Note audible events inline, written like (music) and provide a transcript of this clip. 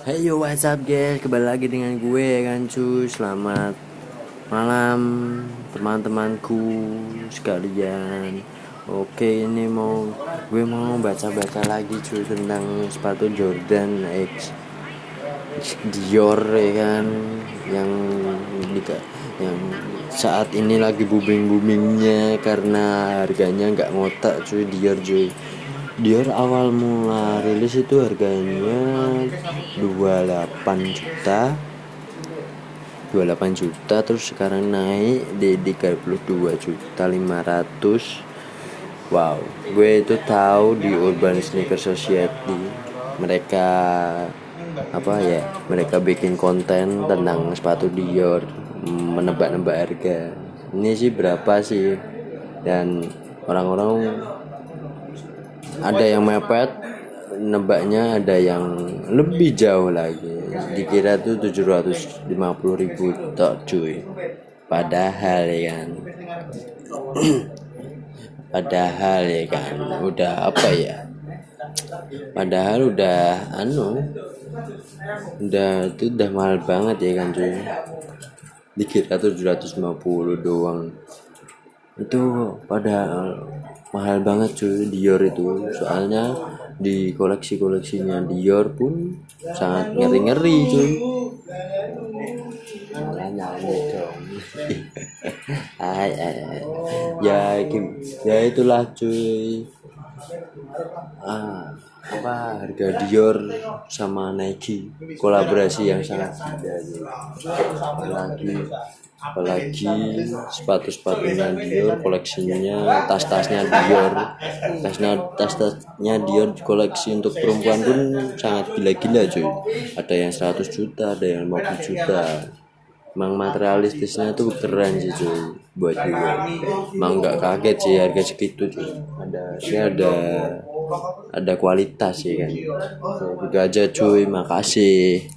Hey yo what's up guys? Kembali lagi dengan gue kan cuy Selamat malam Teman-temanku sekalian. Oke ini mau Gue mau baca-baca lagi cuy Tentang sepatu Jordan X. Dior ya kan Yang yang saat ini lagi booming boomingnya karena harganya nggak ngotak cuy. Dior cuy Dior awal mula rilis itu harganya 28 juta. 28 juta terus sekarang naik di 32 juta 500 wow gue itu tahu di Urban Sneaker Society. Mereka apa ya mereka bikin konten tentang sepatu Dior menebak-nebak harga. Ini sih berapa sih? Dan orang-orang ada yang mepet nebaknya ada yang lebih jauh lagi. Dikira tuh 750 ribu tok cuy. Padahal ya kan. (clears throat) Padahal ya kan udah apa ya? Padahal udah anu udah itu udah mahal banget ya kan cuy. Dikira 750 doang. Itu pada mahal banget cuy Dior itu. Soalnya di koleksi koleksinya Dior pun sangat ngeri ngeri cuy dong. Ay, ay, ay. ya ya itulah cuy ah apa harga Dior sama Nike kolaborasi yang sangat tidak lagi apalagi sepatu-sepatunya Dior koleksinya tas-tasnya Dior. Tasnya tas-tasnya Dior koleksi untuk perempuan pun sangat gila-gila cuy. Ada yang 100 juta ada yang 50 juta emang materialistisnya tuh keren sih cuy buat gue emang nggak kaget sih harga segitu cuy. Ada ini ada ada kualitas sih kan. Gitu aja cuy makasih